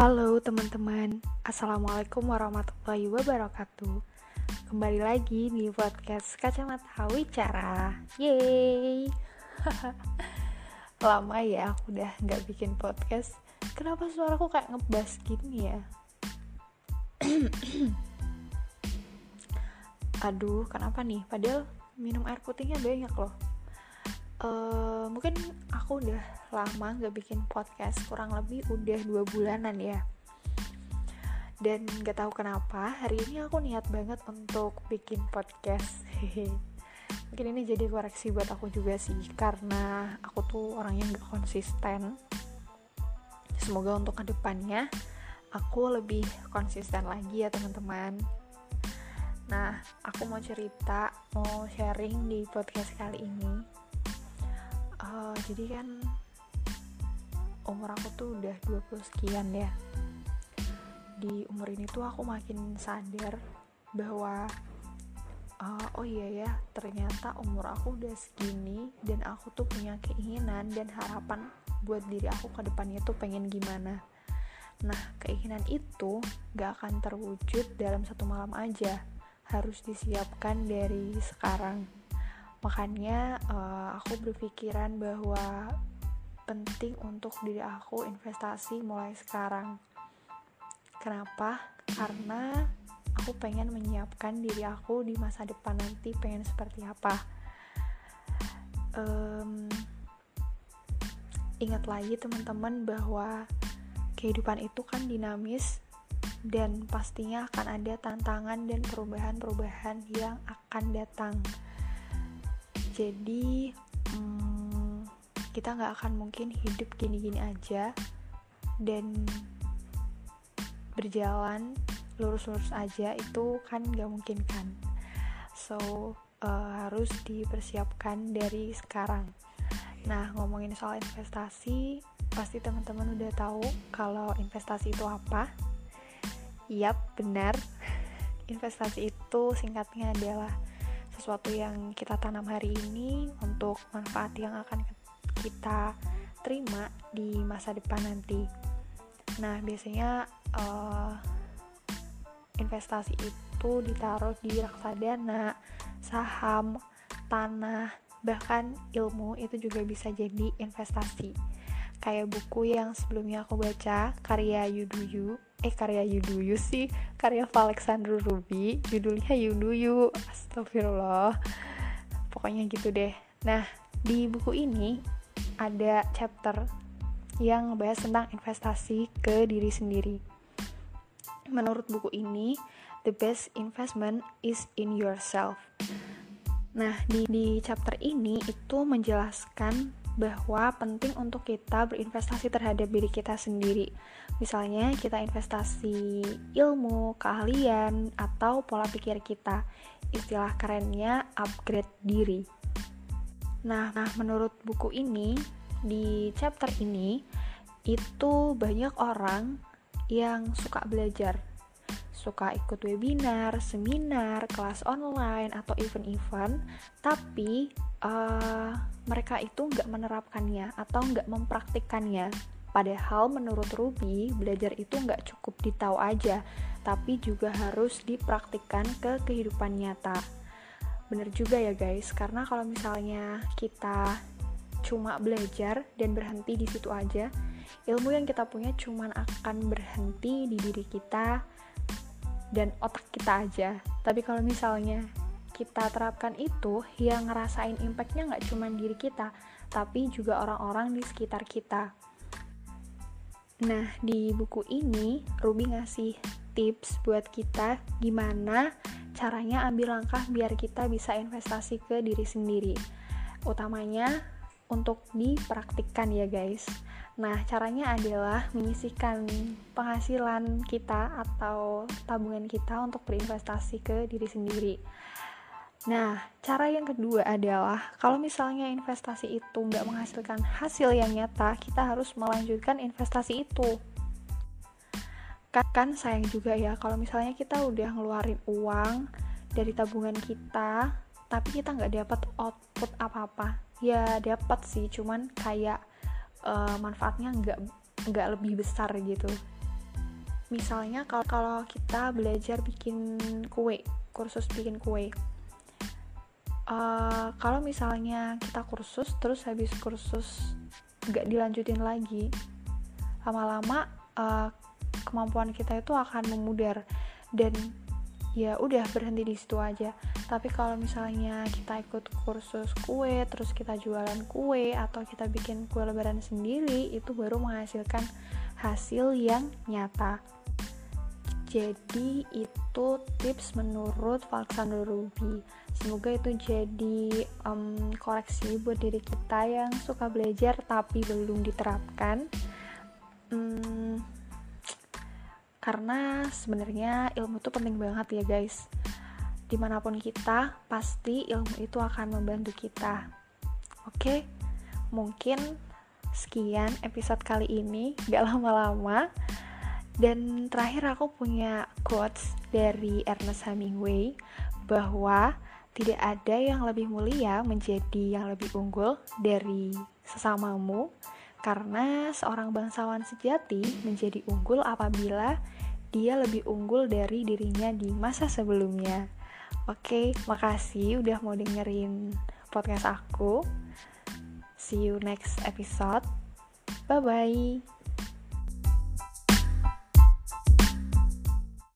Halo teman-teman, Assalamualaikum warahmatullahi wabarakatuh. Kembali lagi di podcast Kacamata Wicara. Yeay. Lama ya aku udah gak bikin podcast. Kenapa suaraku kayak ngebas gini ya? Aduh, kenapa nih? Padahal minum air putihnya banyak loh uh, mungkin aku udah lama gak bikin podcast kurang lebih udah dua bulanan ya. Dan gak tahu kenapa hari ini aku niat banget untuk bikin podcast. Mungkin ini jadi koreksi buat aku juga sih karena aku tuh orangnya gak konsisten. Semoga untuk ke depannya aku lebih konsisten lagi ya teman-teman. Nah, aku mau cerita, mau sharing di podcast kali ini jadi kan umur aku tuh udah 20 sekian ya. Di umur ini tuh aku makin sadar bahwa uh, oh iya ya ternyata umur aku udah segini dan aku tuh punya keinginan dan harapan buat diri aku ke depannya tuh pengen gimana. Nah keinginan itu gak akan terwujud dalam satu malam aja. Harus disiapkan dari sekarang makanya uh, aku berpikiran bahwa penting untuk diri aku investasi mulai sekarang. Kenapa? Karena aku pengen menyiapkan diri aku di masa depan nanti pengen seperti apa. Um, ingat lagi teman-teman bahwa kehidupan itu kan dinamis dan pastinya akan ada tantangan dan perubahan-perubahan yang akan datang jadi hmm, kita nggak akan mungkin hidup gini-gini aja dan berjalan lurus-lurus aja itu kan nggak mungkin kan. So uh, harus dipersiapkan dari sekarang. Nah ngomongin soal investasi pasti teman-teman udah tahu kalau investasi itu apa. Yap, benar. Investasi itu singkatnya adalah sesuatu yang kita tanam hari ini untuk manfaat yang akan kita terima di masa depan nanti. Nah, biasanya uh, investasi itu ditaruh di reksadana, saham, tanah, bahkan ilmu itu juga bisa jadi investasi. Kayak buku yang sebelumnya aku baca, karya Yuduyu, eh karya Yuduyu sih. Karya Alexander Ruby. Judulnya Yuduyu astagfirullah. Pokoknya gitu deh. Nah di buku ini ada chapter yang ngebahas tentang investasi ke diri sendiri. Menurut buku ini the best investment is in yourself. Nah di, di chapter ini itu menjelaskan bahwa penting untuk kita berinvestasi terhadap diri kita sendiri. Misalnya, kita investasi ilmu, keahlian, atau pola pikir kita. Istilah kerennya upgrade diri. Nah, nah menurut buku ini di chapter ini itu banyak orang yang suka belajar suka ikut webinar, seminar, kelas online atau event-event, tapi uh, mereka itu nggak menerapkannya atau nggak mempraktikkannya. Padahal menurut Ruby, belajar itu nggak cukup ditahu aja, tapi juga harus dipraktikkan ke kehidupan nyata. Bener juga ya guys, karena kalau misalnya kita cuma belajar dan berhenti di situ aja, ilmu yang kita punya cuma akan berhenti di diri kita dan otak kita aja. Tapi kalau misalnya kita terapkan itu yang ngerasain impactnya nggak cuma diri kita tapi juga orang-orang di sekitar kita. Nah di buku ini Ruby ngasih tips buat kita gimana caranya ambil langkah biar kita bisa investasi ke diri sendiri. Utamanya untuk dipraktikkan ya guys. Nah, caranya adalah menyisihkan penghasilan kita atau tabungan kita untuk berinvestasi ke diri sendiri. Nah, cara yang kedua adalah kalau misalnya investasi itu nggak menghasilkan hasil yang nyata, kita harus melanjutkan investasi itu. Kan sayang juga ya kalau misalnya kita udah ngeluarin uang dari tabungan kita, tapi kita nggak dapat output apa-apa. Ya dapat sih, cuman kayak uh, manfaatnya nggak nggak lebih besar gitu. misalnya kalau kalau kita belajar bikin kue kursus bikin kue uh, kalau misalnya kita kursus terus habis kursus nggak dilanjutin lagi lama-lama uh, kemampuan kita itu akan memudar. Dan ya udah berhenti di situ aja. Tapi kalau misalnya kita ikut kursus kue terus kita jualan kue atau kita bikin kue lebaran sendiri itu baru menghasilkan hasil yang nyata jadi itu tips menurut Alexander Ruby. Semoga itu jadi um, koreksi buat diri kita yang suka belajar tapi belum diterapkan. Um, karena sebenarnya ilmu itu penting banget ya guys. Di mana pun kita pasti ilmu itu akan membantu kita. Oke? Mungkin sekian episode kali ini. Gak lama-lama dan terakhir aku punya quotes dari Ernest Hemingway bahwa tidak ada yang lebih mulia menjadi yang lebih unggul dari sesamamu karena seorang bangsawan sejati menjadi unggul apabila dia lebih unggul dari dirinya di masa sebelumnya. Oke, makasih udah mau dengerin podcast aku. See you next episode. Bye bye.